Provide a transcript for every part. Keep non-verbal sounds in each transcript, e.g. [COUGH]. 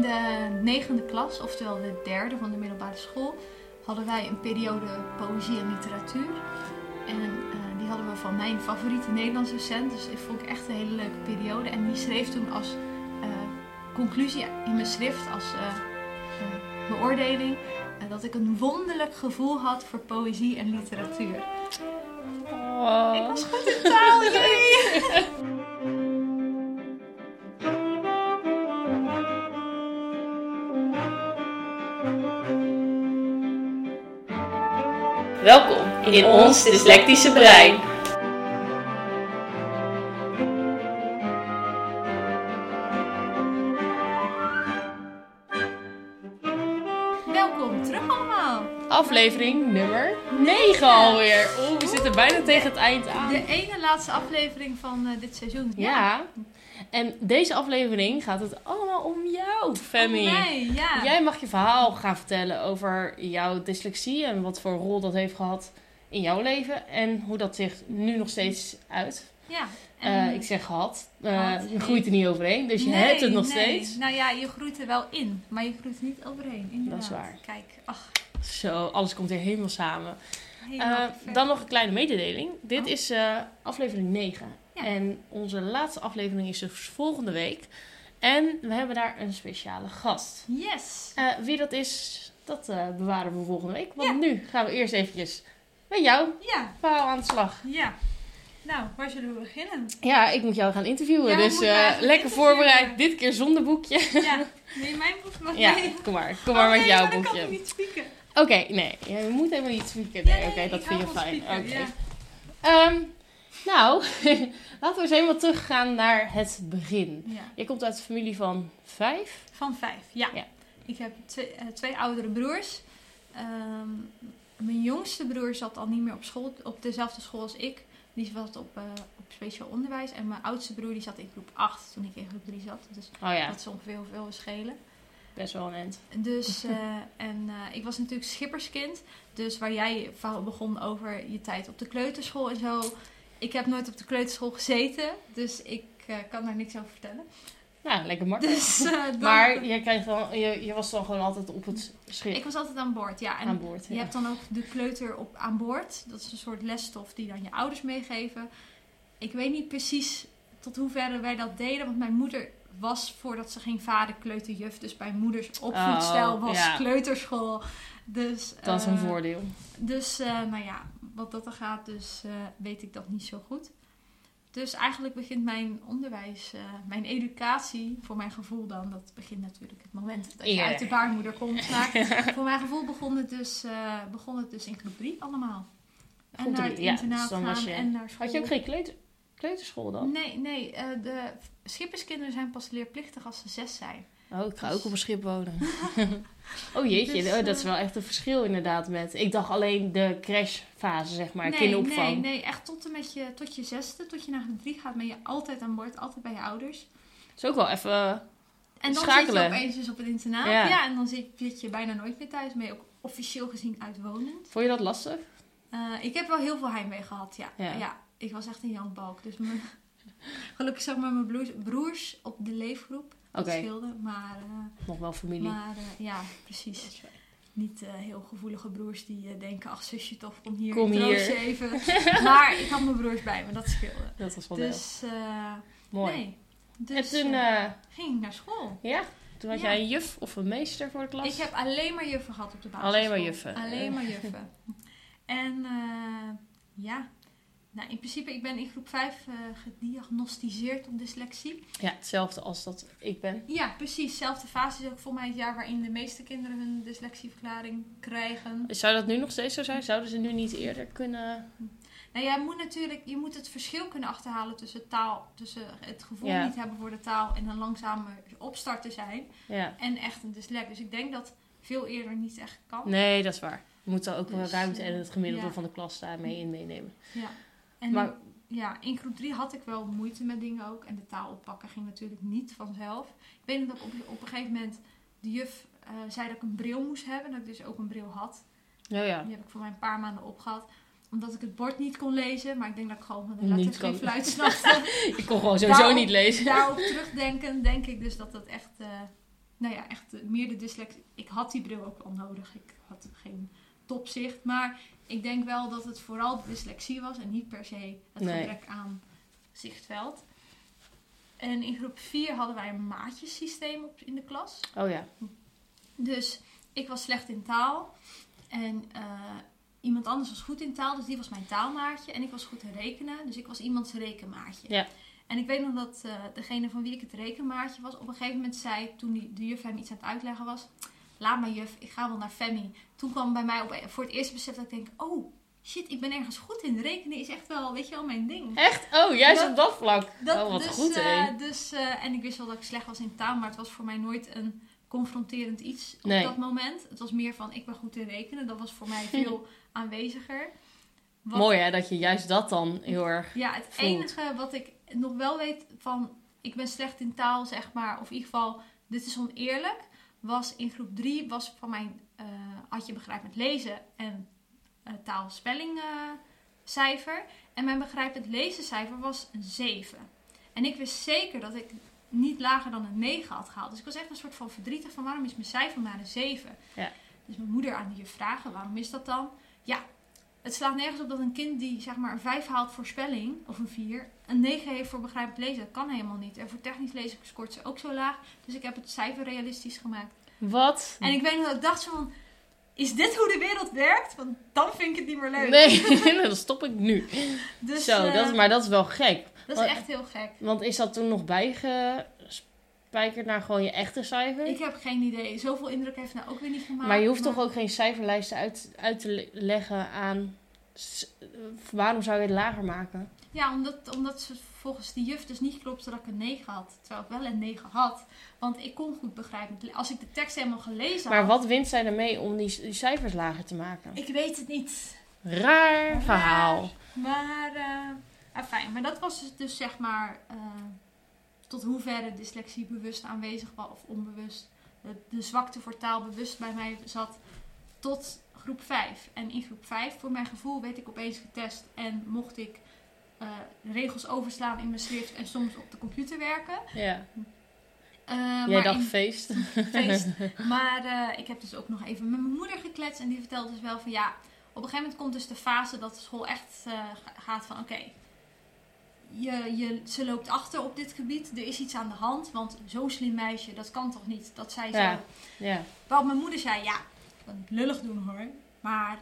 In de negende klas, oftewel de derde van de middelbare school, hadden wij een periode poëzie en literatuur. En eh, die hadden we van mijn favoriete Nederlandse docent. Dus ik vond ik echt een hele leuke periode. En die schreef toen als eh, conclusie in mijn schrift, als eh, beoordeling, dat ik een wonderlijk gevoel had voor poëzie en literatuur. Oh. Ik was goed in taal, jee! Welkom in ons dyslectische brein. Welkom terug allemaal. Aflevering nummer 9 alweer. Zitten bijna tegen het eind aan. De ene laatste aflevering van eh, dit seizoen. Ja. En deze aflevering gaat het allemaal om jou, Femi. Mij, ja. Jij mag je verhaal gaan vertellen over jouw dyslexie en wat voor rol dat heeft gehad in jouw leven en hoe dat zich nu nog steeds uit. ja. Eh, En- ik zeg gehad, Eh, je groeit er niet overheen, dus je Nee, hebt het nog nee. steeds. Nou ja, je groeit er wel in, maar je groeit er niet overheen. Inderdaad. Dat is waar. Kijk, ach, Zo, alles komt weer helemaal samen. Eh, dan nog een kleine mededeling. Dit Oh. is eh, aflevering 9. Ja. En onze laatste aflevering is dus volgende week. En we hebben daar een speciale gast. Yes. Eh, wie dat is, dat bewaren we volgende week. Want Ja. nu gaan we eerst eventjes met jou Ja, verhaal aan de slag. ja. Nou, waar zullen we beginnen? Ja, ik moet jou gaan interviewen. Dus lekker voorbereid. Dit keer zonder boekje. Ja, nee, mijn boek mag Ja, kom maar. Kom maar Oh, met nee, jouw maar kan boekje. ik niet spieken. Oké, nee. Ja, je moet helemaal niet Nee, oké, dat vind je fijn. Oké. ja. Ehm, nou, [LAUGHS] laten we eens helemaal teruggaan naar het begin. Ja. Je komt uit een familie van vijf. Van vijf, ja. Ja. Ik heb twee, eh, twee oudere broers. Ehm, mijn jongste broer zat al niet meer op school, op dezelfde school als ik. Die zat op, eh, op speciaal onderwijs. En mijn oudste broer die zat in groep 8 toen ik in groep 3 zat. Dus Oh ja, dat is ongeveer hoeveel we schelen. Best wel een end. Dus, [LAUGHS] eh, en eh, ik was natuurlijk schipperskind. Dus waar jij begon over je tijd op de kleuterschool en zo. Ik heb nooit op de kleuterschool gezeten. Dus ik eh, kan daar niks over vertellen. Nou, lekker makkelijk. Dus, dan- [LAUGHS] maar jij kreeg dan, je, je was dan gewoon altijd op het schip ik was altijd aan boord, ja. En aan boord. Je hebt dan ook de kleuter op aan boord. Dat is een soort lesstof die dan je ouders meegeven. Ik weet niet precies tot hoeverre wij dat deden. Want mijn moeder was, voordat ze ging vader, kleuterjuf. Dus bij moeders opvoedstijl Oh, was ja. kleuterschool. Dus, Dat is een eh, voordeel. Dus, eh, nou ja, wat dat er gaat, dus eh, weet ik dat niet zo goed. Dus eigenlijk begint mijn onderwijs, mijn educatie, voor mijn gevoel dan, dat begint natuurlijk het moment dat je uit de baarmoeder komt. Maar [LAUGHS] voor mijn gevoel begon het dus, begon het dus in groep 3 allemaal. En naar het ja, internaat dus gaan je- en naar school. Had je ook geen kleuter, kleuterschool dan? Nee, nee, eh, de schipperskinderen zijn pas leerplichtig als ze zes zijn. Oh, ik ga ook op een schip wonen. [LAUGHS] [LAUGHS] oh jeetje, Dus, oh, dat is eh, wel echt een verschil inderdaad met... Ik dacht alleen de crashfase, zeg maar, nee, kinderopvang. nee, nee, echt tot en met je, tot je zesde, tot je naar groep 3 gaat, ben je altijd aan boord, altijd bij je ouders. Dat is ook wel even... En dan Schakelen. zit je opeens dus op het internaat. Ja. Ja. en dan zit, zit je bijna nooit meer thuis. Ben je ook officieel gezien uitwonend. Vond je dat lastig? Ik heb wel heel veel heimwee gehad, ja. Ja. ja. Ik was echt een jankbalk. Dus mijn, [LAUGHS] gelukkig zeg maar mijn broers, broers op de leefgroep. Dat Oké. scheelde. Maar, eh, Nog wel familie. maar eh, ja, precies. Niet eh, heel gevoelige broers die denken, ach zusje toch, kom hier. Kom hier. even. [LAUGHS] maar ik had mijn broers bij me, dat scheelde. Dat was wel. Dus, eh, Mooi. nee. Dus en toen, eh, eh, ging ik naar school. ja, toen had Ja. jij een juf of een meester voor de klas? Ik heb alleen maar juffen gehad op de basisschool. Alleen maar juffen. Alleen maar juffen. en eh, ja, nou, in principe, ik ben in groep 5 eh, gediagnosticeerd op dyslexie. Ja, hetzelfde als dat ik ben. Ja, precies. Zelfde fase is ook voor mij het jaar waarin de meeste kinderen hun dyslexieverklaring krijgen. Zou dat nu nog steeds zo zijn? Zouden ze nu niet eerder kunnen... Nou, jij moet natuurlijk, je moet het verschil kunnen achterhalen tussen taal, tussen het gevoel Ja. niet hebben voor de taal en een langzame opstarter zijn. Ja. En echt een dyslect. Dus ik denk dat veel eerder niet echt kan. Nee, dat is waar. Je moet er ook wel Dus, ruimte en eh, het gemiddelde ja. van de klas daarmee in meenemen. Ja. En Maar- ja, in groep 3 had ik wel moeite met dingen ook. En de taal oppakken ging natuurlijk niet vanzelf. Ik weet nog dat op, op een gegeven moment de juf eh, zei dat ik een bril moest hebben. Dat ik dus ook een bril had. Ja, ja. Die heb ik voor mij een paar maanden opgehad. Omdat ik het bord niet kon lezen. Maar ik denk dat ik gewoon van de letters geen [LAUGHS] fluit snapte. [LAUGHS] Ik kon gewoon sowieso Daarop- niet lezen. Daarop terugdenken denk ik dus dat dat echt... eh, nou ja, echt eh, meer de dyslexie. Ik had die bril ook al nodig. Ik had geen topzicht. Maar ik denk wel dat het vooral de dyslexie was en niet per se het Nee. gebrek aan zichtveld. En in groep 4 hadden wij een maatjesysteem op, in de klas. Oh ja. Dus ik was slecht in taal. En eh, iemand anders was goed in taal. Dus die was mijn taalmaatje. En ik was goed in rekenen. Dus ik was iemands rekenmaatje. Ja. En ik weet nog dat eh, degene van wie ik het rekenmaatje was... op een gegeven moment zei, toen die, de juf hem iets aan het uitleggen was... Laat maar juf, ik ga wel naar Femi. Toen kwam bij mij op, voor het eerst besef dat ik denk... Oh, shit, ik ben ergens goed in. Rekenen is echt wel, weet je wel, mijn ding. Echt? Oh, juist Dat- op dat vlak. Dat, oh, wat dus, goed, hè? eh, dus, eh, en ik wist wel dat ik slecht was in taal, maar het was voor mij nooit een confronterend iets op Nee. dat moment. Het was meer van, ik ben goed in rekenen. Dat was voor mij [LAUGHS] veel aanweziger. Wat- Mooi hè, dat je juist dat dan heel erg... Ja, het voelt. enige wat ik nog wel weet van, ik ben slecht in taal, zeg maar. Of in ieder geval, dit is oneerlijk. Was in groep 3, was van mijn, eh, had je begrijpend lezen en eh taalspelling eh, cijfer. En mijn begrijpend lezen cijfer was een 7. En ik wist zeker dat ik niet lager dan een 9 had gehaald. Dus ik was echt een soort van verdrietig van waarom is mijn cijfer maar een 7? Ja. Dus mijn moeder aan die juf vragen, waarom is dat dan? Ja, het slaat nergens op dat een kind die zeg maar een 5 haalt voor spelling, of een 4, een 9 heeft voor begrijpend lezen. Dat kan helemaal niet. En voor technisch lezen scoort ze ook zo laag. Dus ik heb het cijfer realistisch gemaakt. Wat? En ik weet nog dat ik dacht van, is dit hoe de wereld werkt? Want dan vind ik het niet meer leuk. Nee, [LAUGHS] [LAUGHS] dan stop ik nu. Dus, Zo, eh, dat, is- maar dat is wel gek. dat is echt heel gek. Want is dat toen nog bijgespijkerd naar gewoon je echte cijfer? Ik heb geen idee. Zoveel indruk heeft nou ook weer niet gemaakt. maar je hoeft toch ook geen cijferlijsten uit, uit te le- leggen aan... eh, Waarom zou je het lager maken? Ja, omdat, omdat ze volgens die juf dus niet klopt dat ik een 9 had. Terwijl ik wel een 9 had. Want ik kon goed begrijpen. Als ik de tekst helemaal gelezen Maar had... wat wint zij ermee om die, die cijfers lager te maken? Ik weet het niet. Raar verhaal. Maar, eh fijn. Maar dat was dus- dus zeg maar eh, tot hoeverre dyslexie bewust aanwezig was of onbewust. De, de zwakte voor taal bewust bij mij zat tot groep 5. En in groep 5, voor mijn gevoel, werd ik opeens getest en mocht ik eh, regels overslaan in mijn schrift en soms op de computer werken. Ja. Eh, Jij dacht in- feest. [LAUGHS] feest. [LAUGHS] Maar eh, ik heb dus ook nog even met mijn moeder gekletst. En die vertelde dus wel van ja, op een gegeven moment komt dus de fase dat de school echt ga- gaat van oké. je, je, ze loopt achter op dit gebied. Er is iets aan de hand. Want zo'n slim meisje, dat kan toch niet? Dat zij Ja. zo. Ja. Waarop mijn moeder zei, ja, lullig doen hoor. Maar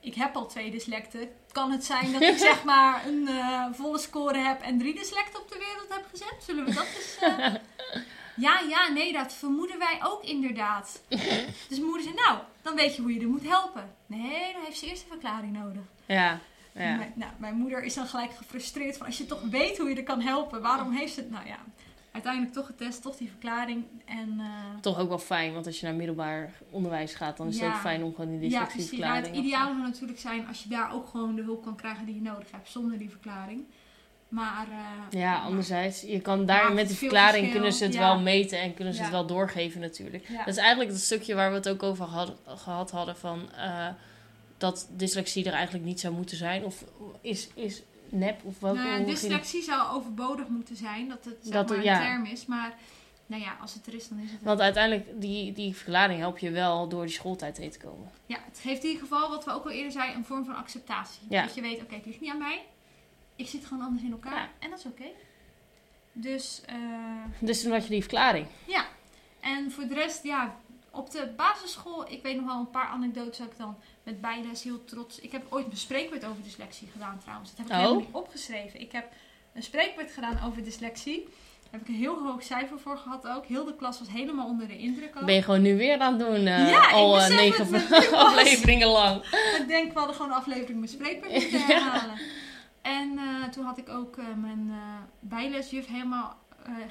ik heb al twee dyslecten. Kan het zijn dat ik [LAUGHS] zeg maar een eh, volle score heb en drie dyslecten op de wereld heb gezet? Zullen we dat eens... eh, [LAUGHS] Ja, ja, nee, dat vermoeden wij ook inderdaad. [LAUGHS] Dus mijn moeder zei, nou, dan weet je hoe je er moet helpen. Nee, dan heeft ze eerst een verklaring nodig. Ja. ja. Mijn, nou, mijn moeder is dan gelijk gefrustreerd van, als je toch weet hoe je er kan helpen, waarom heeft ze het? Nou ja, uiteindelijk toch getest, toch die verklaring. En eh, Toch ook wel fijn, want als je naar middelbaar onderwijs gaat, dan is het Ja. ook fijn om gewoon die ja, precies. Nou, dyslexieverklaring... het ideaal zou natuurlijk zijn als je daar ook gewoon de hulp kan krijgen die je nodig hebt, zonder die verklaring. Maar... eh, Ja, anderzijds, je kan daar met die verklaring verschil, kunnen ze het ja. wel meten en kunnen ze het Ja. wel doorgeven natuurlijk. Ja. Dat is eigenlijk het stukje waar we het ook over had- gehad hadden van eh, dat dyslexie er eigenlijk niet zou moeten zijn. Of is, is nep of welke Nou ja, dyslexie zou overbodig moeten zijn, dat het zeg Dat- maar een ja. term is. Maar nou ja, als het er is, dan is het. Want uiteindelijk, die, die verklaring help je wel door die schooltijd heen te komen. Ja, het geeft in ieder geval, wat we ook al eerder zeiden, een vorm van acceptatie. Ja. Dat je weet, oké, het ligt niet aan mij. Ik zit gewoon anders in elkaar. Ja. En dat is oké. Dus, eh, Dus toen had je die verklaring. ja. En voor de rest, ja, op de basisschool, ik weet nog wel een paar anekdotes ik dan met bijles heel trots... Ik heb ooit een spreekwoord over dyslexie gedaan trouwens. Dat heb ik Oh. helemaal niet opgeschreven. Ik heb een spreekwoord gedaan over dyslexie. Daar heb ik een heel hoog cijfer voor gehad ook. Heel de klas was helemaal onder de indruk ook. Ben je gewoon nu weer aan het doen, Ja, ik al eh, negen [LAUGHS] afleveringen lang. Ik denk, we hadden gewoon een aflevering met spreekwoord moeten herhalen. En eh, toen had ik ook mijn bijlesjuf helemaal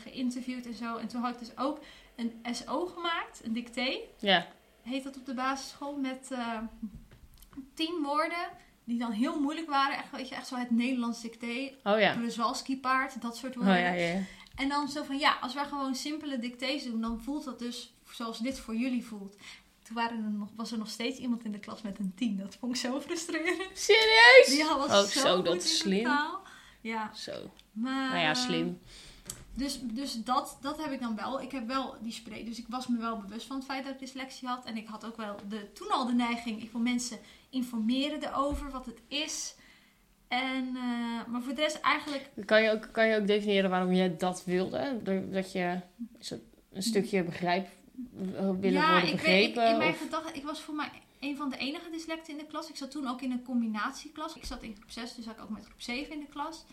geïnterviewd en zo. En toen had ik dus ook een SO gemaakt, een dicté. Ja, Heet dat op de basisschool. Met tien woorden die dan heel moeilijk waren. Echt, weet je, echt zo het Nederlands dicté. oh ja. Paard, dat soort Oh woorden. ja, ja. En dan zo van, ja, als wij gewoon simpele dictées doen, dan voelt dat dus zoals dit voor jullie voelt. Toen waren er nog, was er nog steeds iemand in de klas met een 10. Dat vond ik zo frustrerend. Serieus? Die was Oh, zo, zo, dat slim. taal. Ja, Zo. maar... Nou ja, eh, slim. Dus, dus dat, dat heb ik dan wel. Ik heb wel die spray. Dus ik was me wel bewust van het feit dat ik dyslexie had. En ik had ook wel de, toen al de neiging. Ik wil mensen informeren erover wat het is. En, eh, maar voor de rest eigenlijk. Kan je, ook, kan je ook definiëren waarom je dat wilde? Dat je een stukje begrijp willen ja, worden ik, weet, ik, begrepen? in mijn of- gedachten. Ik was voor mij een van de enige dyslecten in de klas. Ik zat toen ook in een combinatieklas. Ik zat in groep 6, dus zat ik ook met groep 7 in de klas.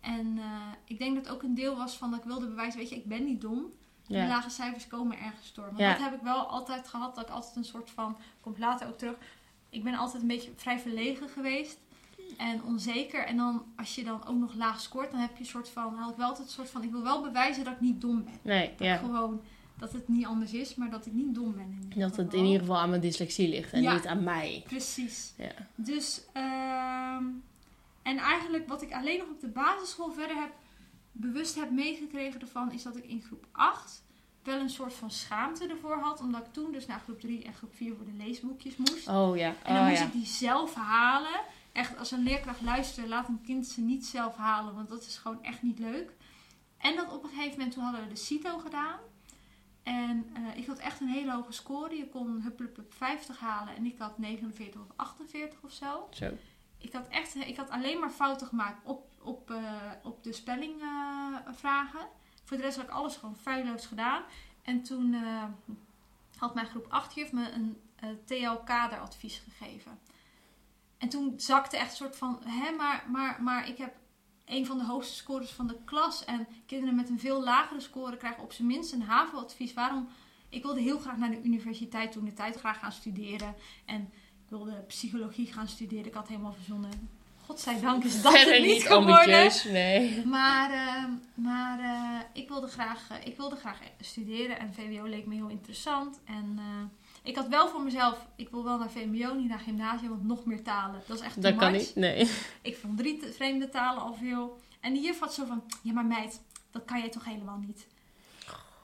En eh, ik denk dat ook een deel was van dat ik wilde bewijzen, weet je, ik ben niet dom. De ja. lage cijfers komen ergens door. Want Ja. dat heb ik wel altijd gehad. Dat ik altijd een soort van. Komt later ook terug. Ik ben altijd een beetje vrij verlegen geweest. En onzeker. En dan als je dan ook nog laag scoort. Dan heb je een soort van. Had ik wel altijd een soort van. Ik wil wel bewijzen dat ik niet dom ben. Nee, Dat ja. ik gewoon. Dat het niet anders is. Maar dat ik niet dom ben. Dat het in ieder geval aan mijn dyslexie ligt en Ja. niet aan mij. Precies. Ja. Dus. ehm, en eigenlijk wat ik alleen nog op de basisschool verder heb. Bewust heb meegekregen ervan. Is dat ik in groep 8 wel een soort van schaamte ervoor had. Omdat ik toen dus naar groep 3 en groep 4 voor de leesboekjes moest. Oh ja, En dan oh moest ja. ik die zelf halen. Echt, als een leerkracht luistert, laat een kind ze niet zelf halen. Want dat is gewoon echt niet leuk. En dat op een gegeven moment, toen hadden we de CITO gedaan. En eh, ik had echt een hele hoge score. Je kon hupplepup 50 halen. En ik had 49 of 48 of zo. Zo. Ik had echt, ik had alleen maar fouten gemaakt op, op, eh, op de spellingvragen. Voor de rest had ik alles gewoon feilloos gedaan. En toen eh, had mijn groep 8 juf me een eh, TL-kaderadvies gegeven. En toen zakte echt een soort van, hè, maar, maar, maar ik heb een van de hoogste scores van de klas. En kinderen met een veel lagere score krijgen op zijn minst een HAVO-advies. Waarom? Ik wilde heel graag naar de universiteit toen de tijd graag gaan studeren. En ik wilde psychologie gaan studeren. Ik had helemaal verzonnen. Godzijdank is dat Verder het niet niet geworden. nee. Maar, eh, maar eh, ik, wilde graag, eh, ik wilde graag studeren en VWO leek me heel interessant. En eh, ik had wel voor mezelf, ik wil wel naar VMBO, niet naar gymnasium, want nog meer talen. Dat is echt Dat kan niet, nee. Ik vond drie vreemde talen al veel. En die juf had zo van, ja maar meid, dat kan jij toch helemaal niet.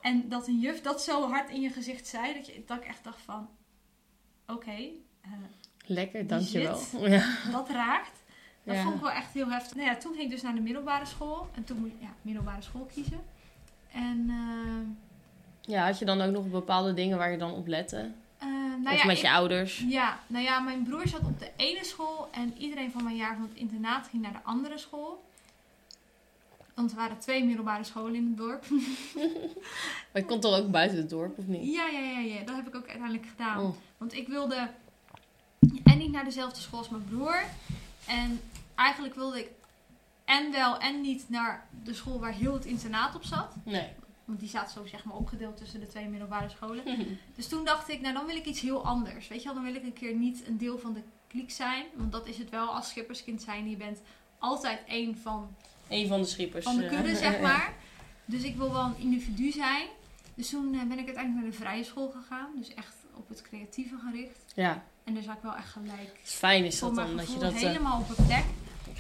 En dat een juf dat zo hard in je gezicht zei, dat, je, dat ik echt dacht van, oké, Lekker, dankjewel. zit. Ja. dat raakt. Dat Ja. vond ik wel echt heel heftig. Nou ja, toen ging ik dus naar de middelbare school. En toen moest ik ja, middelbare school kiezen. En eh, ja, had je dan ook nog bepaalde dingen waar je dan op lette? eh, nou of ja, met ik- je ouders? Ja, nou ja, mijn broer zat op de ene school en iedereen van mijn jaar van het internaat ging naar de andere school. Want er waren twee middelbare scholen in het dorp. [LAUGHS] Maar je komt toch ook buiten het dorp, of niet? Ja, ja, ja, ja. Dat heb ik ook uiteindelijk gedaan. Oh. Want ik wilde en niet naar dezelfde school als mijn broer. En eigenlijk wilde ik en wel en niet naar de school waar heel het internaat op zat. Nee. Want die staat zo zeg maar opgedeeld tussen de twee middelbare scholen. [LAUGHS] Dus toen dacht ik, nou dan wil ik iets heel anders. Weet je wel, dan wil ik een keer niet een deel van de kliek zijn. Want dat is het wel als schipperskind zijn. Je bent altijd één van, Een van de schippers. van de kudde, [LAUGHS] zeg maar. Dus ik wil wel een individu zijn. Dus toen eh, ben ik uiteindelijk naar de vrije school gegaan. Dus echt op het creatieve gericht. Ja, En daar zat ik wel echt gelijk fijn is dat dan, dat je dat... eh, helemaal op een plek.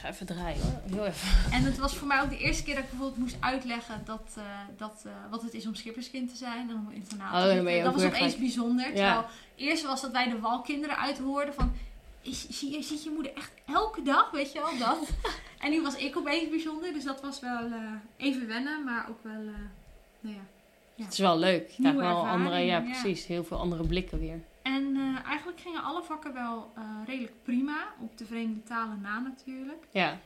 Ga even draaien hoor, heel even. En het was voor mij ook de eerste keer dat ik bijvoorbeeld moest uitleggen dat, eh, dat, eh, wat het is om schipperskind te zijn en om internaat te Oh, dat ook was opeens bijzonder. Terwijl Ja. eerst was dat wij de walkinderen uithoorden van... Is, zie je, ziet je moeder echt elke dag, weet je wel, dat. [LAUGHS] en nu was ik opeens bijzonder, dus dat was wel eh, even wennen, maar ook wel, eh, nou ja. Het is wel leuk. Je Nieuwe krijgt wel andere, ja ja. precies, heel veel andere blikken weer. En eh, eigenlijk gingen alle vakken wel eh, redelijk prima, op de vreemde talen na natuurlijk. Ja,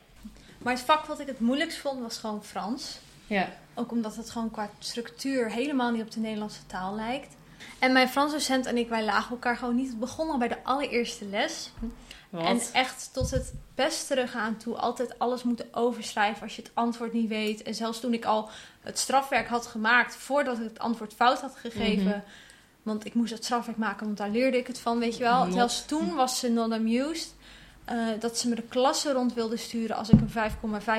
Maar het vak wat ik het moeilijkst vond was gewoon Frans. ja. Ook omdat het gewoon qua structuur helemaal niet op de Nederlandse taal lijkt. En mijn Frans docent en ik, wij lagen elkaar gewoon niet. Het begon al bij de allereerste les. Wat? En echt tot het best teruggaan toe. Altijd alles moeten overschrijven als je het antwoord niet weet. En zelfs toen ik al het strafwerk had gemaakt voordat ik het antwoord fout had gegeven. Mhm. Want ik moest het strafwerk maken, want daar leerde ik het van, weet je wel. Not. Zelfs toen was ze not amused. eh, dat ze me de klasse rond wilde sturen als ik een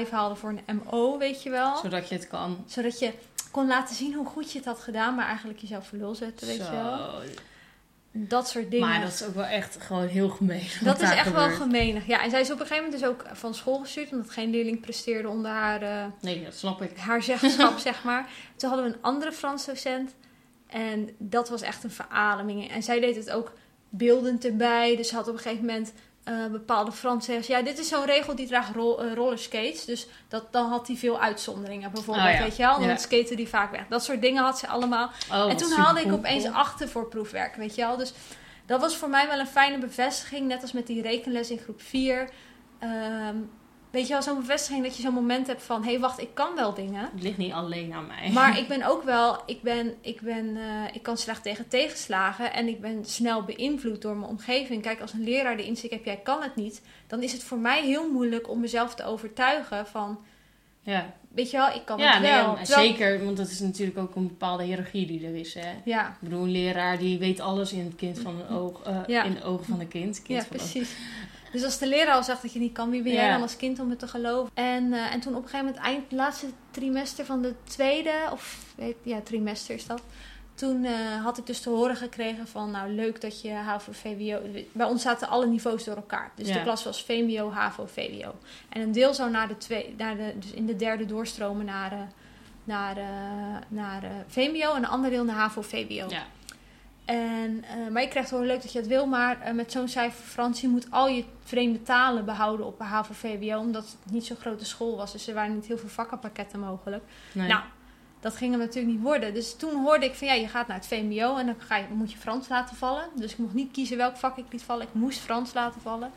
5,5 haalde voor een MO, weet je wel. Zodat je het kan. Zodat je kon laten zien hoe goed je het had gedaan, maar eigenlijk jezelf voor lul zetten, weet je wel. Dat soort dingen. Maar dat is ook wel echt gewoon heel gemeen. Dat is echt wel gemeenig. Ja, en zij is op een gegeven moment dus ook van school gestuurd, omdat geen leerling presteerde onder haar, eh, Nee, dat snap ik. haar zeggenschap, [LAUGHS] zeg maar. Toen hadden we een andere Frans docent en dat was echt een verademing. En zij deed het ook beeldend erbij. Dus ze had op een gegeven moment eh, bepaalde Fransen ja, dit is zo'n regel die draagt ro uh, rollerskates. Dus dat, dan had hij veel uitzonderingen bijvoorbeeld, Oh ja. weet je wel. Dan Ja. skaten die vaak weg. Dat soort dingen had ze allemaal. Oh, en toen haalde ik opeens achter voor proefwerk, weet je wel. Dus dat was voor mij wel een fijne bevestiging. Net als met die rekenles in groep 4. Ehm, weet je wel, zo'n bevestiging dat je zo'n moment hebt van... hé, hey, wacht, ik kan wel dingen. Het ligt niet alleen aan mij. Maar ik [LAUGHS] ben ook wel, ik, ben, ik, ben, eh, ik kan slecht tegen tegenslagen en ik ben snel beïnvloed door mijn omgeving. Kijk, als een leraar de inzicht heb, jij kan het niet, dan is het voor mij heel moeilijk om mezelf te overtuigen van, ja, weet je wel, ik kan ja het nee, wel. en Terwijl- zeker, want dat is natuurlijk ook een bepaalde hiërarchie die er is. Hè? Ja, Ik bedoel, een leraar die weet alles in het kind van een oog, eh, Ja. in de ogen van een kind. kind ja van oog. Dus als de leraar al zegt dat je niet kan, wie ben jij dan als kind om het te geloven? En, eh, en toen op een gegeven moment, eind laatste trimester van de tweede, of weet, ja, trimester is dat. Toen eh, had ik dus te horen gekregen van, nou leuk dat je HAVO, VWO... Bij ons zaten alle niveaus door elkaar. Dus Ja. de klas was VMBO, HAVO, VWO. En een deel zou naar de twee, naar de, dus in de derde doorstromen naar, eh, naar, naar eh, VMBO en een ander deel naar HAVO, VWO. Ja. En, eh, maar je krijgt wel leuk dat je het wil, maar eh, met zo'n cijfer Frans, je moet al je vreemde talen behouden op HAVO VWO, omdat het niet zo'n grote school was. Dus er waren niet heel veel vakkenpakketten mogelijk. Nee. Nou, dat ging hem natuurlijk niet worden. Dus toen hoorde ik van ja, je gaat naar het VMBO en dan ga je, moet je Frans laten vallen. Dus ik mocht niet kiezen welk vak ik liet vallen. Ik moest Frans laten vallen.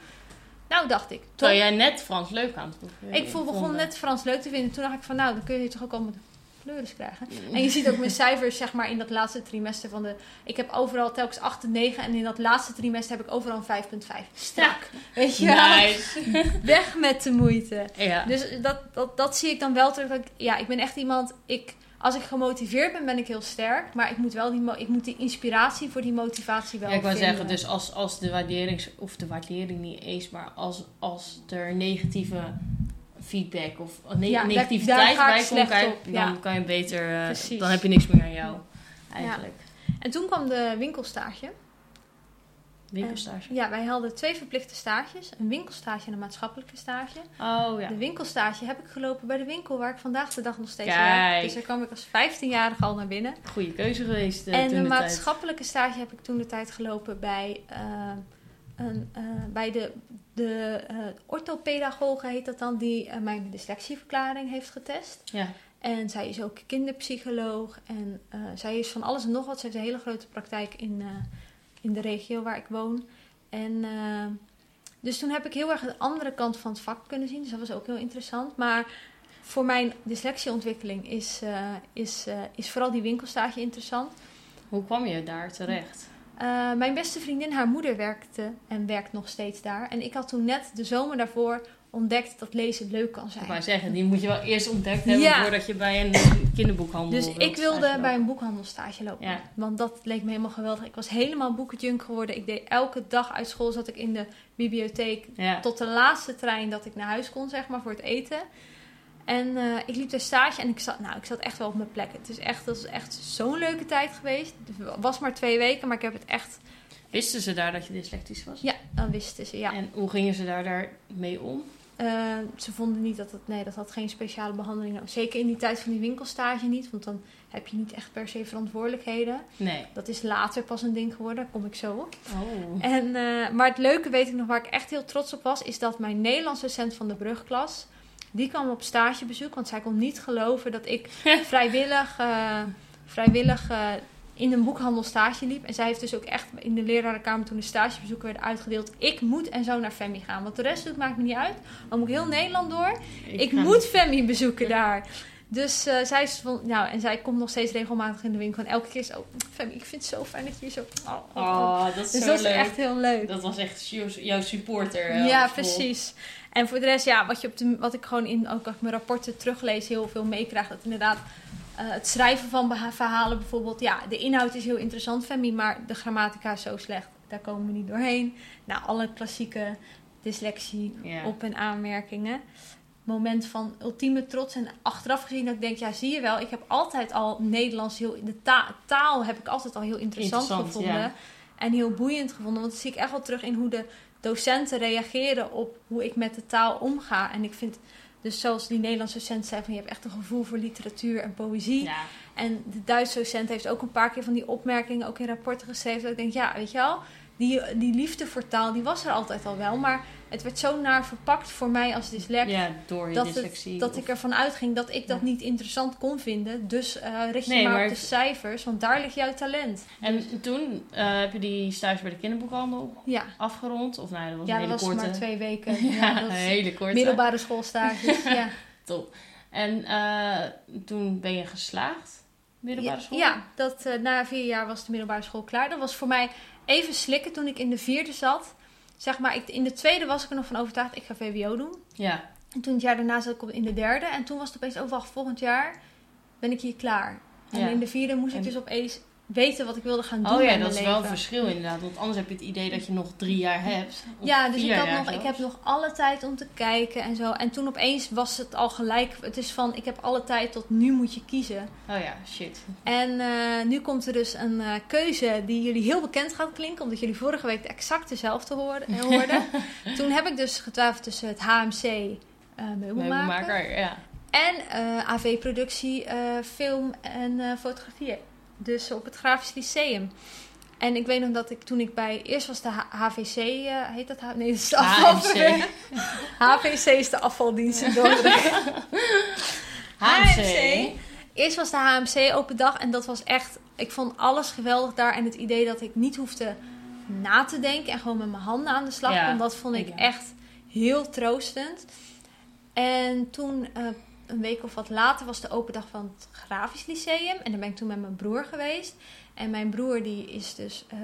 Nou, dacht ik. Terwijl jij net Frans leuk aan het proeven Ik begon net Frans leuk te vinden. Toen dacht ik van nou, dan kun je toch ook al met pleuris krijgen. Mm. En je ziet ook mijn cijfers, zeg maar, in dat laatste trimester van de... Ik heb overal telkens 8 en 9. En in dat laatste trimester heb ik overal een 5,5. Strak. Weet je wel? Nice. [LAUGHS] Weg met de moeite. ja. Dus dat, dat, dat zie ik dan wel terug. Dat ik, ja, ik ben echt iemand... Ik, als ik gemotiveerd ben, ben ik heel sterk. Maar ik moet wel die, ik moet die inspiratie voor die motivatie wel Ja, ik vinden. zeggen, dus als, als de waardering, of de waardering niet eens, maar als, als er negatieve feedback of ne Ja, negativiteit bij komt kijken, dan kan je beter, eh, dan heb je niks meer aan jou, eigenlijk. En toen kwam de winkelstage. Winkelstage. Ja, wij hadden twee verplichte stages. Een winkelstage en een maatschappelijke stage. Oh ja. De winkelstage heb ik gelopen bij de winkel waar ik vandaag de dag nog steeds Kijk. werk. Dus daar kwam ik als 15-jarige al naar binnen. Goede keuze geweest eh, en toen de tijd. maatschappelijke stage heb ik toen de tijd gelopen bij, eh, een, eh, bij de, de eh orthopedagoge, heet dat dan, die eh, mijn dyslexieverklaring heeft getest. Ja. En zij is ook kinderpsycholoog en zij is van alles en nog wat. Ze heeft een hele grote praktijk in, in de regio waar ik woon. En dus toen heb ik heel erg de andere kant van het vak kunnen zien. Dus dat was ook heel interessant. Maar voor mijn dyslexieontwikkeling is, is, is vooral die winkelstage interessant. Hoe kwam je daar terecht? Eh, mijn beste vriendin, haar moeder werkte en werkt nog steeds daar. En ik had toen net de zomer daarvoor ontdekt dat lezen leuk kan Ik zijn. wou zeggen, die moet je wel eerst ontdekt hebben Ja. voordat je bij een [COUGHS] kinderboekhandel Dus ik wilde bij een boekhandelstage lopen. Ja. Want dat leek me helemaal geweldig. Ik was helemaal boekenjunk geworden. Ik deed elke dag uit school zat ik in de bibliotheek Ja. tot de laatste trein dat ik naar huis kon, zeg maar, voor het eten. En eh, ik liep daar stage en ik zat, nou, ik zat echt wel op mijn plek. Het is echt, dat is echt zo'n leuke tijd geweest. Het was maar twee weken, maar ik heb het echt... Wisten ze daar dat je dyslectisch was? Ja, dan wisten ze, ja. En hoe gingen ze daar, daar mee om? Eh, ze vonden niet dat het, nee, dat had geen speciale behandeling. Zeker in die tijd van die winkelstage niet, want dan heb je niet echt per se verantwoordelijkheden. Nee. Dat is later pas een ding geworden, daar kom ik zo op. Oh. En, eh, maar het leuke, weet ik nog, waar ik echt heel trots op was, is dat mijn Nederlands docent van de brugklas, die kwam op stagebezoek, want zij kon niet geloven dat ik [LAUGHS] vrijwillig, eh, vrijwillig eh, in een boekhandel stage liep. En zij heeft dus ook echt in de lerarenkamer toen de stagebezoeken werden uitgedeeld, ik moet en zo naar Femi gaan. Want de rest doet maakt me niet uit. Dan moet ik heel Nederland door. Ik, moet Femi bezoeken daar. Dus eh, zij is van, nou, en zij komt nog steeds regelmatig in de winkel. En elke keer is ook, Femi, ik vind het zo fijn dat je hier zo. Oh, oh, oh. Oh, dat is Dus zo dat is echt heel leuk. Dat was echt jou- jouw supporter. ja, precies. En voor de rest, ja, wat, je op de, wat ik gewoon in ook als ik mijn rapporten teruglees, heel veel meekrijg. Dat inderdaad eh, het schrijven van verhalen bijvoorbeeld. Ja, de inhoud is heel interessant, Femi, maar de grammatica is zo slecht. Daar komen we niet doorheen. Nou, alle klassieke dyslexie, op- en aanmerkingen. Moment van ultieme trots. En achteraf gezien dat ik denk, ja, zie je wel. Ik heb altijd al Nederlands heel... De ta- taal heb ik altijd al heel interessant, Interessant, gevonden. En heel boeiend gevonden. Want dat zie ik echt wel terug in hoe de docenten reageren op hoe ik met de taal omga. En ik vind... Dus zoals die Nederlandse docent zei, van je hebt echt een gevoel voor literatuur en poëzie. Ja. En de Duitse docent heeft ook een paar keer van die opmerkingen ook in rapporten geschreven. Dat ik denk, ja, weet je wel, die, die liefde voor taal, die was er altijd al wel. Maar het werd zo naar verpakt voor mij als dyslect. Ja, door je dat, het- dyslexie. dat of- ik ervan uitging dat ik dat Ja. niet interessant kon vinden. Dus eh richt je Nee, maar, maar op de cijfers, want daar ligt jouw talent. En toen eh, heb je die stage bij de kinderboekhandel Ja, afgerond. Of nou, dat was ja een dat hele was korte. maar twee weken. [LAUGHS] ja, Ja, dat een hele korte. middelbare schoolstages. [LAUGHS] ja. Top. En eh, toen ben je geslaagd, middelbare school? Ja, dat, na vier jaar was de middelbare school klaar. Dat was voor mij even slikken toen ik in de vierde zat. Zeg maar, ik, in de tweede was ik er nog van overtuigd, ik ga VWO doen. Ja, En toen het jaar daarna zat ik op in de derde. En toen was het opeens, wacht, volgend jaar ben ik hier klaar. En Ja. in de vierde moest ik dus opeens weten wat ik wilde gaan doen Oh ja, dat is wel een verschil inderdaad. Want anders heb je het idee dat je nog drie jaar hebt. Of Ja, dus ik, had nog, ik heb nog alle tijd om te kijken en zo. En toen opeens was het al gelijk. Het is van, ik heb alle tijd tot nu moet je kiezen. Oh ja, shit. En eh, nu komt er dus een eh, keuze die jullie heel bekend gaat klinken. Omdat jullie vorige week exact dezelfde hoorden. [LAUGHS] hoorden. toen heb ik dus getwijfeld tussen het HMC eh meubelmaker. Meubelmaker, ja. En AV-productie, film en fotografie. Dus op het Grafisch Lyceum. En ik weet nog dat ik toen ik bij... Eerst was de H- HVC, eh, heet dat? Nee, dat is de. HVC is de afvaldienst in Dordrecht. [LAUGHS] HMC. Eerst was de HMC open dag en dat was echt... Ik vond alles geweldig daar. En het idee dat ik niet hoefde na te denken en gewoon met mijn handen aan de slag Ja, kon. Dat vond ik ja. echt heel troostend. En toen, eh, een week of wat later, was de open dag van het Grafisch Lyceum. En daar ben ik toen met mijn broer geweest. En mijn broer die is dus, eh,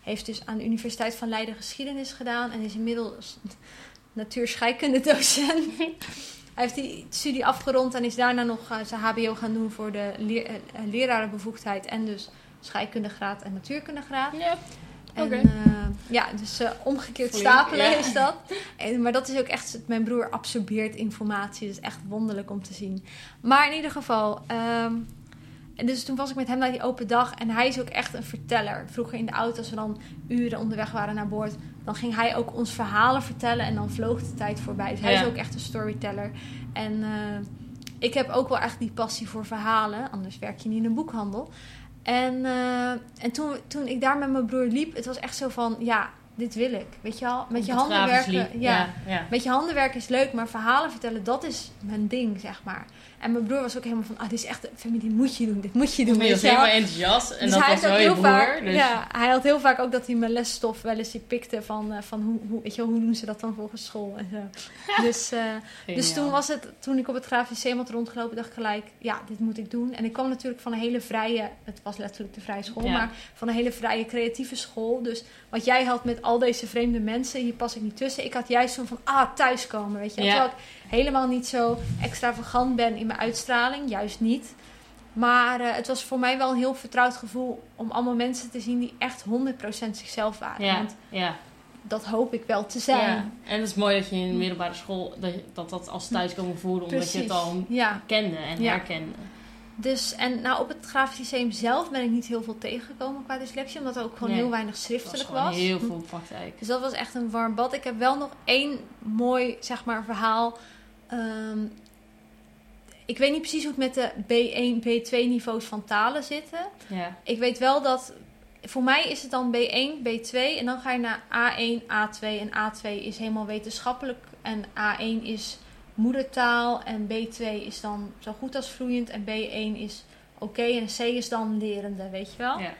heeft dus aan de Universiteit van Leiden geschiedenis gedaan. En is inmiddels natuurscheikunde docent. Hij heeft die studie afgerond en is daarna nog eh, zijn HBO gaan doen voor de eh, lerarenbevoegdheid. En dus scheikundegraad en natuurkundegraad. Ja, En, Oké. eh, ja, dus eh, omgekeerd Flink, stapelen ja. is dat. En, maar dat is ook echt, mijn broer absorbeert informatie. Dat is echt wonderlijk om te zien. Maar in ieder geval, ehm, en dus toen was ik met hem naar die open dag. En hij is ook echt een verteller. Vroeger in de auto, als we dan uren onderweg waren naar boord, dan ging hij ook ons verhalen vertellen. En dan vloog de tijd voorbij. Dus hij Ja. is ook echt een storyteller. En eh, ik heb ook wel echt die passie voor verhalen. Anders werk je niet in een boekhandel. En, eh, en toen, toen ik daar met mijn broer liep, het was echt zo van, ja, dit wil ik. Weet je wel, met je handen werken. liep. Ja, ja, ja. met je handen werken is leuk, maar verhalen vertellen, dat is mijn ding, zeg maar. En mijn broer was ook helemaal van, ah, dit is echt, Femi, dit moet je doen, dit moet je doen. Je wel. helemaal enthousiast. En Dus dat hij was wel heel broer. vaak, dus ja, hij had heel vaak ook dat hij mijn lesstof wel eens die pikte van, eh, van hoe, hoe, weet je wel, hoe doen ze dat dan volgens school en zo. [LAUGHS] Dus, eh, dus toen was het, toen ik op het Grafisch Lyceum had rondgelopen, dacht ik gelijk, ja, dit moet ik doen. En ik kwam natuurlijk van een hele vrije, het was letterlijk de vrije school, Ja. maar van een hele vrije creatieve school. Dus wat jij had met al deze vreemde mensen, hier pas ik niet tussen. Ik had juist zo van, ah, thuiskomen, weet je. Ja. Helemaal niet zo extravagant ben in mijn uitstraling, juist niet. Maar eh, het was voor mij wel een heel vertrouwd gevoel om allemaal mensen te zien die echt 100% zichzelf waren. Ja, Want ja, dat hoop ik wel te zijn. ja. En het is mooi dat je in de middelbare school dat dat, dat als thuiskomen voelde. Omdat je het al Ja, kende en herkende. dus en nou op het Grafisch Lyceum zelf ben ik niet heel veel tegengekomen qua dyslexie, omdat er ook gewoon Nee. heel weinig was schriftelijk gewoon was. heel veel praktijk. Dus dat was echt een warm bad. Ik heb wel nog één mooi, zeg maar, verhaal. Ehm, ik weet niet precies hoe het met de B1, B2 niveaus van talen zitten. Ja, Ik weet wel dat, voor mij is het dan B1, B2 en dan ga je naar A1, A2 en A2 is helemaal wetenschappelijk en A1 is moedertaal en B2 is dan zo goed als vloeiend en B1 is oké en C is dan lerende, weet je wel. ja.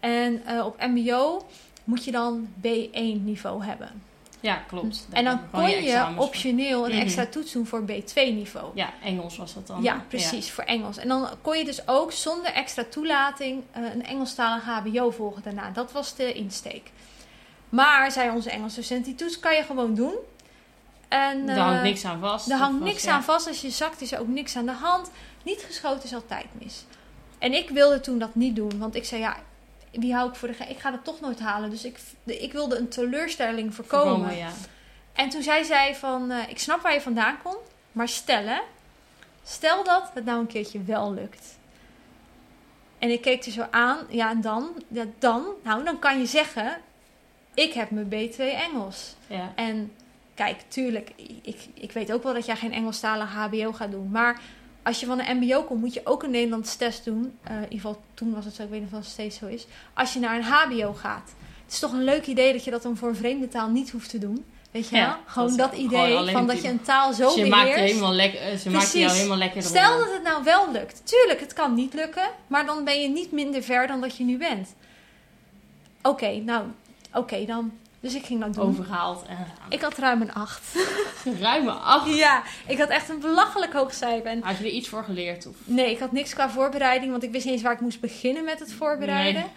En eh, op MBO moet je dan B1 niveau hebben. Ja klopt. En dan kon je voor. optioneel een Mhm. extra toets doen voor B2 niveau. Ja, Engels was dat dan. Ja, precies, voor Engels. En dan kon je dus ook zonder extra toelating eh, een Engelstalig HBO volgen daarna. Dat was de insteek. Maar, zei onze Engels docent, die toets kan je gewoon doen. En, Daar hangt eh, niks aan vast. er hangt niks aan vast. Als je zakt is er ook niks aan de hand. Niet geschoten is altijd mis. En ik wilde toen dat niet doen. Want ik zei, ja, wie hou ik voor de ge- Ik ga dat toch nooit halen. Dus ik, ik wilde een teleurstelling voorkomen. Voorkomen, ja. En toen zei zij van, eh, ik snap waar je vandaan komt, maar stel hè, stel dat het nou een keertje wel lukt. En ik keek er zo aan, ja en dan, ja, dan, nou dan kan je zeggen, ik heb mijn B2 Engels. ja. En kijk, tuurlijk, ik, ik weet ook wel dat jij geen Engelstalige HBO gaat doen, maar als je van een MBO komt, moet je ook een Nederlands test doen. Eh, in ieder geval, toen was het zo, ik weet niet of het steeds zo is. Als je naar een HBO gaat. het is toch een leuk idee dat je dat dan voor een vreemde taal niet hoeft te doen. Weet je Ja, wel? Gewoon dat dat, is gewoon idee van dat je een taal zo Dus je maakt, je beheerst. helemaal lekker, eh, ze maakt jou helemaal lekker Stel eronder. dat het nou wel lukt. Tuurlijk, het kan niet lukken. Maar dan ben je niet minder ver dan dat je nu bent. Oké, nou, oké dan. Dus ik ging dat doen. overgehaald en gedaan. Ik had ruim een 8. Ruime af. ja, ik had echt een belachelijk hoog cijfer. En Had je er iets voor geleerd? Of? nee, ik had niks qua voorbereiding, want ik wist niet eens waar ik moest beginnen met het voorbereiden. Nee.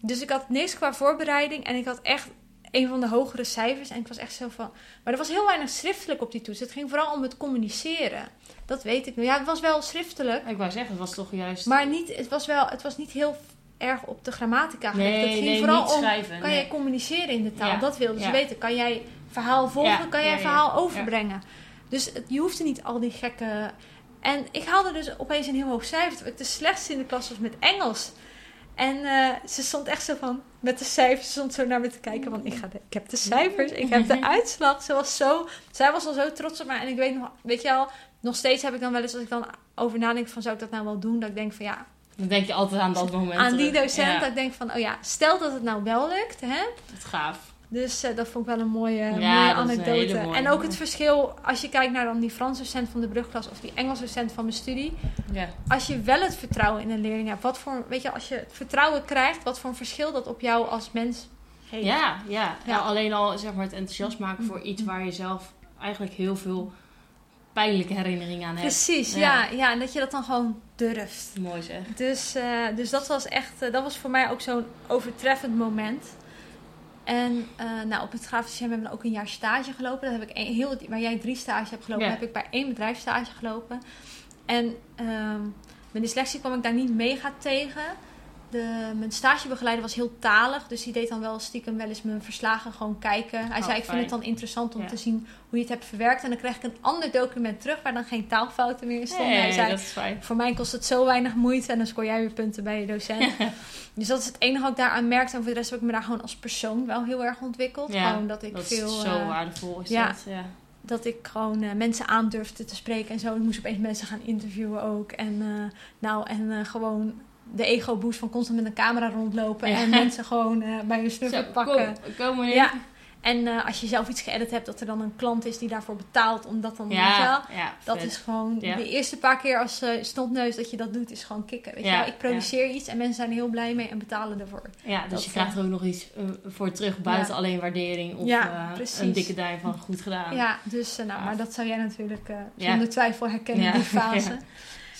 Dus ik had niks qua voorbereiding en ik had echt een van de hogere cijfers. En ik was echt zo van. Maar er was heel weinig schriftelijk op die toets. Het ging vooral om het communiceren. Dat weet ik nu. Ja, het was wel schriftelijk, Ik wou zeggen, het was toch juist... maar niet, het, was wel, het was niet heel erg op de grammatica gericht. nee, het ging nee, vooral niet om. schrijven. Kan nee. jij communiceren in de taal? Ja, Dat wilden ze ja. weten. Kan jij verhaal volgen? Kan jij verhaal overbrengen? Dus het, je hoefde niet al die gekke... En ik haalde dus opeens een heel hoog cijfer. Ik de slechtste in de klas was met Engels. En eh, ze stond echt zo van... Met de cijfers, ze stond zo naar me te kijken. Van, ik, ga de- ik heb de cijfers, ik heb de [LAUGHS] uitslag. Ze was zo... Zij was al zo trots op mij. En ik weet nog... Weet je wel... Nog steeds heb ik dan wel eens, als ik dan over nadenk van... Zou ik dat nou wel doen? Dat ik denk van, ja... Dan denk je altijd aan dat moment. Aan die terug. docent, Ja, dat ik denk van... Oh ja, stel dat het nou wel lukt, hè? dat is gaaf. Dus eh, dat vond ik wel een mooie, Ja, mooie anekdote. mooie. En ook het verschil, als je kijkt naar dan die Franse docent van de brugklas of die Engelse docent van mijn studie. Ja. Als je wel het vertrouwen in een leerling hebt, wat voor, weet je, als je het vertrouwen krijgt, wat voor een verschil dat op jou als mens geeft. Ja, ja. Ja. ja. Alleen al zeg maar het enthousiast maken voor iets waar je zelf eigenlijk heel veel pijnlijke herinneringen aan hebt. Precies, ja. Ja. ja. En dat je dat dan gewoon durft. Mooi zeg. Dus, eh, dus dat was echt, eh, dat was voor mij ook zo'n overtreffend moment. En eh, nou, op het grafisch hebben we ook een jaar stage gelopen. Dat heb ik een, heel, waar jij drie stages hebt gelopen, Ja. heb ik bij één bedrijf stage gelopen. En ehm mijn dyslexie kwam ik daar niet mega tegen. De, mijn stagebegeleider was heel talig, dus die deed dan wel stiekem wel eens mijn verslagen gewoon kijken. Hij Oh, zei, ik vind het dan interessant om Ja. te zien hoe je het hebt verwerkt. En dan kreeg ik een ander document terug waar dan geen taalfouten meer in stonden. Nee, Hij zei, dat is fijn. voor mij kost het zo weinig moeite en dan scoor jij weer punten bij je docent. [LAUGHS] dus dat is het enige wat ik daaraan merkte. En voor de rest heb ik me daar gewoon als persoon wel heel erg ontwikkeld. Ja, gewoon dat ik Dat veel. is zo eh, waardevol. Is ja. dat? Ja. dat ik gewoon eh, mensen aandurfde te spreken en zo. Ik moest opeens mensen gaan interviewen ook. En eh, nou, en gewoon de ego-boost van constant met een camera rondlopen. Ja. En mensen gewoon eh, bij hun snuffert pakken. Kom, kom. Ja. En eh, als je zelf iets geëdit hebt, dat er dan een klant is die daarvoor betaalt. Omdat dan, weet je wel, ja, dat vet. is gewoon Ja. de eerste paar keer als uh, stondneus dat je dat doet, is gewoon kicken. Weet je wel? Ik produceer iets en mensen zijn er heel blij mee en betalen ervoor. Ja, dus dat, je krijgt er ook nog iets eh, voor terug buiten alleen waardering of eh, een dikke duim van goed gedaan. Ja, dus eh, nou, maar dat zou jij natuurlijk eh, zonder twijfel herkennen, die [LAUGHS] fase.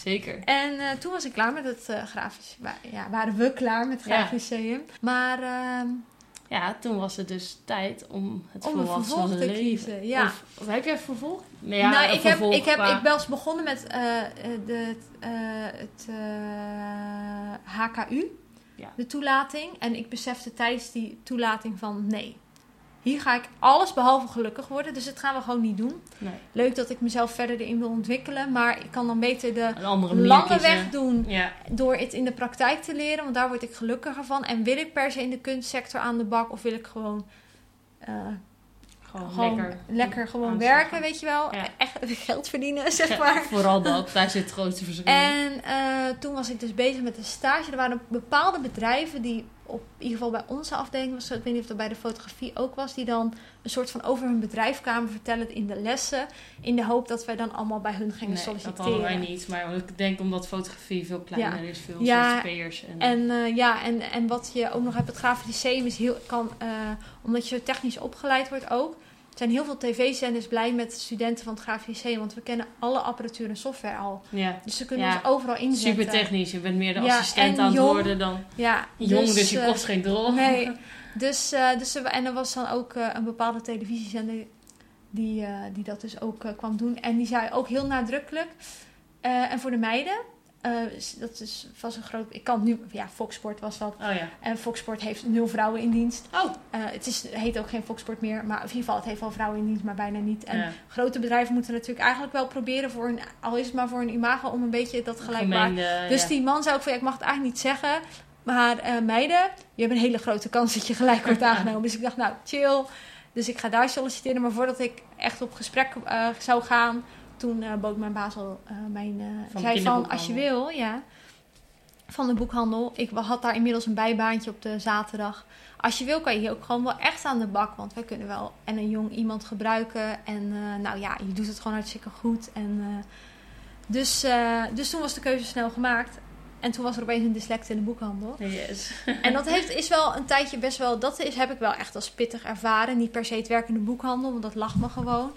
Ja. Zeker. En eh, toen was ik klaar met het eh grafisch. Ja, waren we klaar met het Ja. grafisch museum. Maar ehm, Ja, toen was het dus tijd om het om vervolg te kiezen. Ja. Of, of heb je een vervolg? Ja, nou, ik, heb, vervolg ik, heb, ik was begonnen met eh, de, het HKU, Ja. de toelating. En ik besefte tijdens die toelating van nee, hier ga ik alles behalve gelukkig worden. Dus dat gaan we gewoon niet doen. Nee, Leuk dat ik mezelf verder erin wil ontwikkelen. Maar ik kan dan beter de lange kiezen. weg doen Ja, door het in de praktijk te leren. Want daar word ik gelukkiger van. En wil ik per se in de kunstsector aan de bak? Of wil ik gewoon... eh, gewoon, gewoon lekker. lekker, gewoon werken, gaan. weet je wel. Ja. Echt [LAUGHS] geld verdienen, [LAUGHS] zeg Ja, maar. Vooral dat, daar zit het grootste verschil. En eh, toen was ik dus bezig met een stage. Er waren bepaalde bedrijven die op in ieder geval bij onze afdeling was. zo, Ik weet niet of dat bij de fotografie ook was. Die dan een soort van over hun bedrijf kwamen vertellen in de lessen. In de hoop dat wij dan allemaal bij hun gingen nee, dat solliciteren. hadden wij niet. Maar ik denk omdat fotografie veel kleiner is, veel Ja. En, En eh, ja, en, en wat je ook nog hebt, het grafisch lyceum is heel, kan, eh, omdat je zo technisch opgeleid wordt ook, zijn heel veel tv-zenders blij met studenten van het grafisch lyceum, want we kennen alle apparatuur en software al. ja, Dus ze kunnen Ja, ons overal inzetten. super technisch. Je bent meer de assistent en aan het jong. worden dan Ja, jong, dus, je eh, kost geen drol. Nee, [LAUGHS] dus, eh, dus er- en er was dan ook eh, een bepaalde televisiezender die, eh, die dat dus ook eh, kwam doen. En die zei ook heel nadrukkelijk, eh, en voor de meiden, eh, dat is vast een groot, ik kan nu, ja, Fox Sport was dat. Oh ja. En Fox Sport heeft nul vrouwen in dienst. Oh. Eh, het is, heet ook geen Fox Sport meer, maar in ieder geval, het heeft wel vrouwen in dienst, maar bijna niet. En ja. grote bedrijven moeten natuurlijk eigenlijk wel proberen voor een, al is het maar voor een imago, om een beetje dat gelijkbaar. Gemengde, Dus ja. die man zei ook van, ja, ik mag het eigenlijk niet zeggen, maar eh, meiden, je hebt een hele grote kans dat je gelijk wordt [LAUGHS] aangenomen. Dus ik dacht, nou, chill. Dus ik ga daar solliciteren, maar voordat ik echt op gesprek zou gaan, toen eh, bood mijn baas al eh, mijn, eh, Van zei van, als je wil, ja. van de boekhandel. Ik had daar inmiddels een bijbaantje op de zaterdag. Als je wil, kan je hier ook gewoon wel echt aan de bak. Want wij kunnen wel en een jong iemand gebruiken. En uh, nou ja, je doet het gewoon hartstikke goed. En, uh, dus, uh, dus toen was de keuze snel gemaakt. En toen was er opeens een dyslect in de boekhandel. Yes. [LAUGHS] en dat heeft, is wel een tijdje best wel... Dat is, heb ik wel echt als pittig ervaren. Niet per se het werk in de boekhandel, want dat lag me gewoon.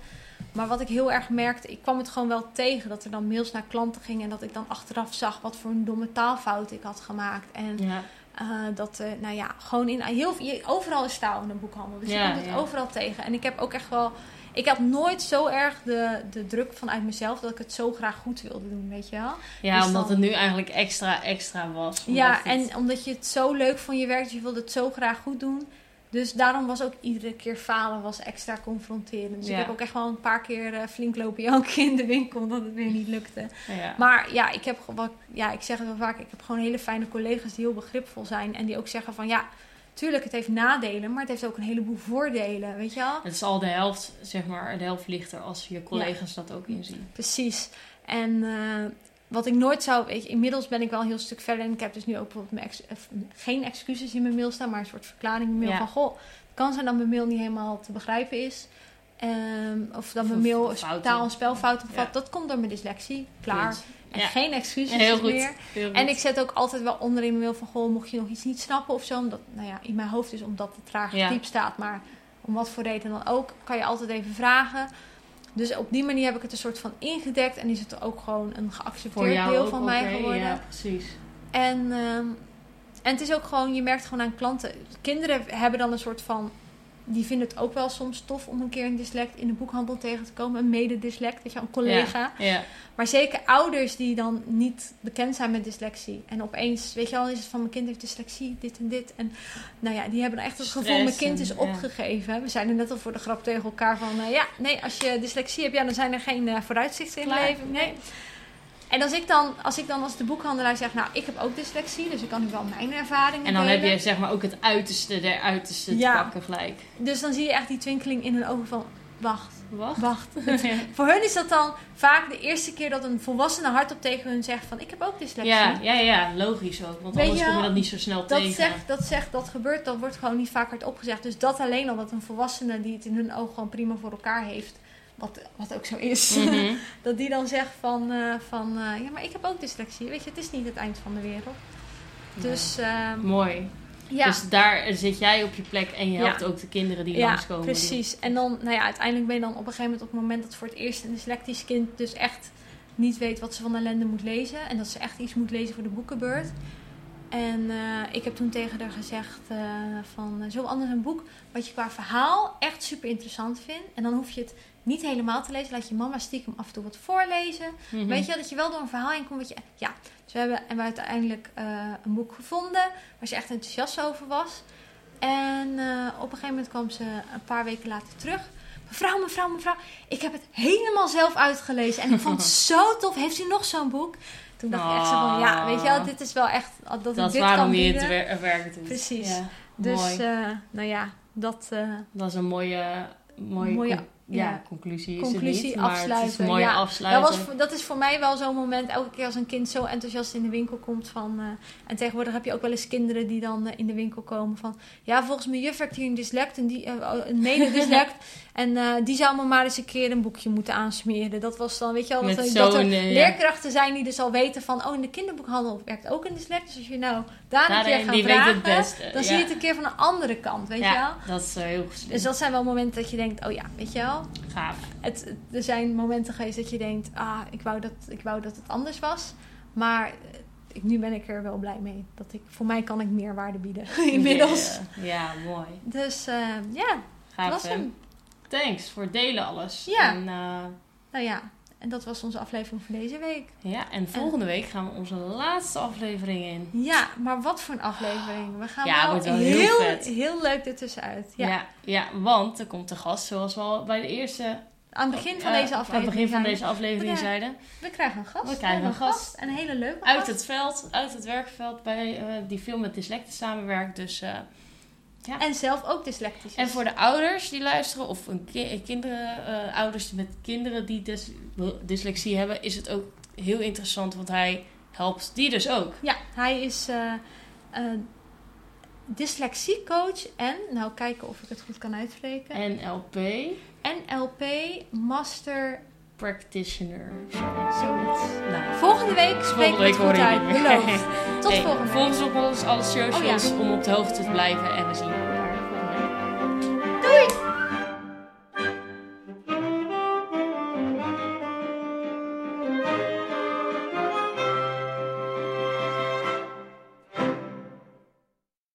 Maar wat ik heel erg merkte, ik kwam het gewoon wel tegen dat er dan mails naar klanten gingen en dat ik dan achteraf zag wat voor een domme taalfout ik had gemaakt. En Ja. uh, dat, uh, nou ja, gewoon in heel overal is taal in een boekhandel. Dus Ja, je komt het ja. overal tegen. En ik heb ook echt wel, ik had nooit zo erg de, de druk vanuit mezelf dat ik het zo graag goed wilde doen, weet je wel. Ja, Dus omdat dan- het nu eigenlijk extra extra was. Ja, het- en omdat je het zo leuk vond je werk, dus je wilde het zo graag goed doen. Dus daarom was ook iedere keer falen was extra confronterend. Dus Ja. ik heb ook echt wel een paar keer eh, flink lopen janken in de winkel omdat het weer niet lukte. ja. Maar ja, ik heb gewoon, ja, ik zeg het wel vaak, ik heb gewoon hele fijne collega's die heel begripvol zijn en die ook zeggen van ja, tuurlijk, het heeft nadelen, maar het heeft ook een heleboel voordelen, weet je wel? Het is al de helft, zeg maar, de helft lichter als je collega's dat ook inzien. Precies. En eh, wat ik nooit zou, weet je, inmiddels ben ik wel een heel stuk verder en ik heb dus nu ook bijvoorbeeld mijn ex- eh, geen excuses in mijn mail staan, maar een soort verklaring in mijn mail Ja. van goh, het kan zijn dat mijn mail niet helemaal te begrijpen is. Ehm, of dat Of mijn mail fouten. taal- en spelfouten bevat. Ja. Dat komt door mijn dyslexie. Klaar. Goed. En Ja. geen excuses Heel goed. meer. Heel goed. En ik zet ook altijd wel onder in mijn mail van... Goh, mocht je nog iets niet snappen of zo. Omdat, nou ja, in mijn hoofd is omdat het traag diep staat. Maar om wat voor reden dan ook, kan je altijd even vragen. Dus op die manier heb ik het een soort van ingedekt. En is het ook gewoon een geaccepteerd deel van mij geworden. Ja, precies. En, ehm, en het is ook gewoon, je merkt gewoon aan klanten. Kinderen hebben dan een soort van. Die vinden het ook wel soms tof om een keer een dyslect in de boekhandel tegen te komen. Een mede-dyslect, weet je, een collega. Ja. Maar zeker ouders die dan niet bekend zijn met dyslexie. En opeens, weet je wel, is het van mijn kind heeft dyslexie, dit en dit. En nou ja, die hebben echt het gevoel, mijn kind is ja. opgegeven. We zeiden net al voor de grap tegen elkaar van, eh, ja, nee, als je dyslexie hebt, ja, dan zijn er geen eh, vooruitzichten in het leven. Nee. En als ik, dan, als ik dan als de boekhandelaar zeg, nou, ik heb ook dyslexie, dus ik kan nu wel mijn ervaringen En dan heb je zeg maar ook het uiterste der uiterste Ja. te pakken gelijk. Dus dan zie je echt die twinkeling in hun ogen van, wacht, Wacht. wacht. [LAUGHS] Voor hun is dat dan vaak de eerste keer dat een volwassene hardop tegen hun zegt van, ik heb ook dyslexie. Ja, ja, ja, logisch ook. Want Weet anders kom je wel, dat niet zo snel Dat tegen. zegt, dat zegt, dat gebeurt, dat wordt gewoon niet vaak hardop gezegd. Dus dat alleen al, dat een volwassene die het in hun ogen gewoon prima voor elkaar heeft, wat, wat ook zo is, Mhm. [LAUGHS] dat die dan zegt van, eh, van eh, ja, maar ik heb ook dyslexie. Weet je, het is niet het eind van de wereld. Dus eh, Mooi. ja. Dus daar zit jij op je plek en je Ja. helpt ook de kinderen die ja, langskomen. precies. En dan, nou ja, uiteindelijk ben je dan op een gegeven moment op het moment dat voor het eerst een dyslectisch kind dus echt niet weet wat ze van ellende moet lezen. En dat ze echt iets moet lezen voor de boekenbeurt. En eh, ik heb toen tegen haar gezegd eh, van, zo anders een boek wat je qua verhaal echt super interessant vindt. En dan hoef je het niet helemaal te lezen. Laat je mama stiekem af en toe wat voorlezen. Mhm. Weet je, dat je wel door een verhaal heen komt wat je... Ja, dus we hebben, en we hebben uiteindelijk eh, een boek gevonden waar ze echt enthousiast over was. En eh, op een gegeven moment kwam ze een paar weken later terug. Mevrouw, mevrouw, mevrouw, ik heb het helemaal zelf uitgelezen. En ik vond het [LAUGHS] zo tof. Heeft u nog zo'n boek? Toen dacht ik echt zo van, ja, weet je wel, dit is wel echt... Dat, Dat dit waarom kan je het wer- werk doet. Precies. Ja, Dus, eh, nou ja, dat... dat is een mooie, mooie, mooie- ja, conclusie is maar het is afsluiten, een mooie ja. afsluiten. Dat, was, dat is voor mij wel zo'n moment, elke keer als een kind zo enthousiast in de winkel komt van... eh, en tegenwoordig heb je ook wel eens kinderen die dan eh, in de winkel komen van... Ja, volgens mijn juf heeft hier een dyslect, en die, eh, een mede-dyslect. [LAUGHS] en die zou me maar eens een keer een boekje moeten aansmeren. Dat was dan, weet je wel, dat, er- dat er leerkrachten zijn die dus al weten van... Oh, in de kinderboekhandel werkt ook een dyslect. Dus als je nou daar een keer gaat die weet vragen, het beste. dan ja. zie je het een keer van een andere kant, weet je wel. Ja, dat is eh, heel slim. Dus dat zijn wel momenten dat je denkt, oh ja, weet je wel... gaaf. Het, het- er zijn momenten geweest dat je denkt, ah, ik wou dat, ik wou dat het anders was. Maar eh, ik, nu ben ik er wel blij mee. Dat ik, voor mij kan ik meerwaarde bieden [LAUGHS] inmiddels. Ja, ja, mooi. Dus eh, ja, Gaaf, was hem. Thanks voor het delen alles. Ja. En, Nou ja, en dat was onze aflevering voor deze week. ja, en volgende week gaan we onze laatste aflevering in. Ja, maar wat voor een aflevering. We gaan Ja, wel, heel heel, vet. heel leuk ertussenuit. Ja. Ja. ja, want er komt een gast, zoals we al bij de eerste... Aan het begin van eh, deze Aan aflevering. het begin van deze aflevering zeiden. We krijgen een gast. We krijgen een gast. En een hele leuke Uit gast. het veld, uit het werkveld, bij, eh, die veel met dyslecten samenwerkt. Dus, eh, En zelf ook dyslectisch. is. en voor de ouders die luisteren, of een ki- kinderen, eh, ouders met kinderen die dys- dyslexie hebben, is het ook heel interessant. Want hij helpt die dus ook. Ja, hij is eh, eh, dyslexiecoach en, nou kijken of ik het goed kan uitspreken, NLP NLP Master Practitioner. zoiets. Nou, volgende week spreken we het goed uit, beloofd. Tot Hey, volgende week. volg ons op ons alle socials Oh ja. om op de hoogte te blijven en we zien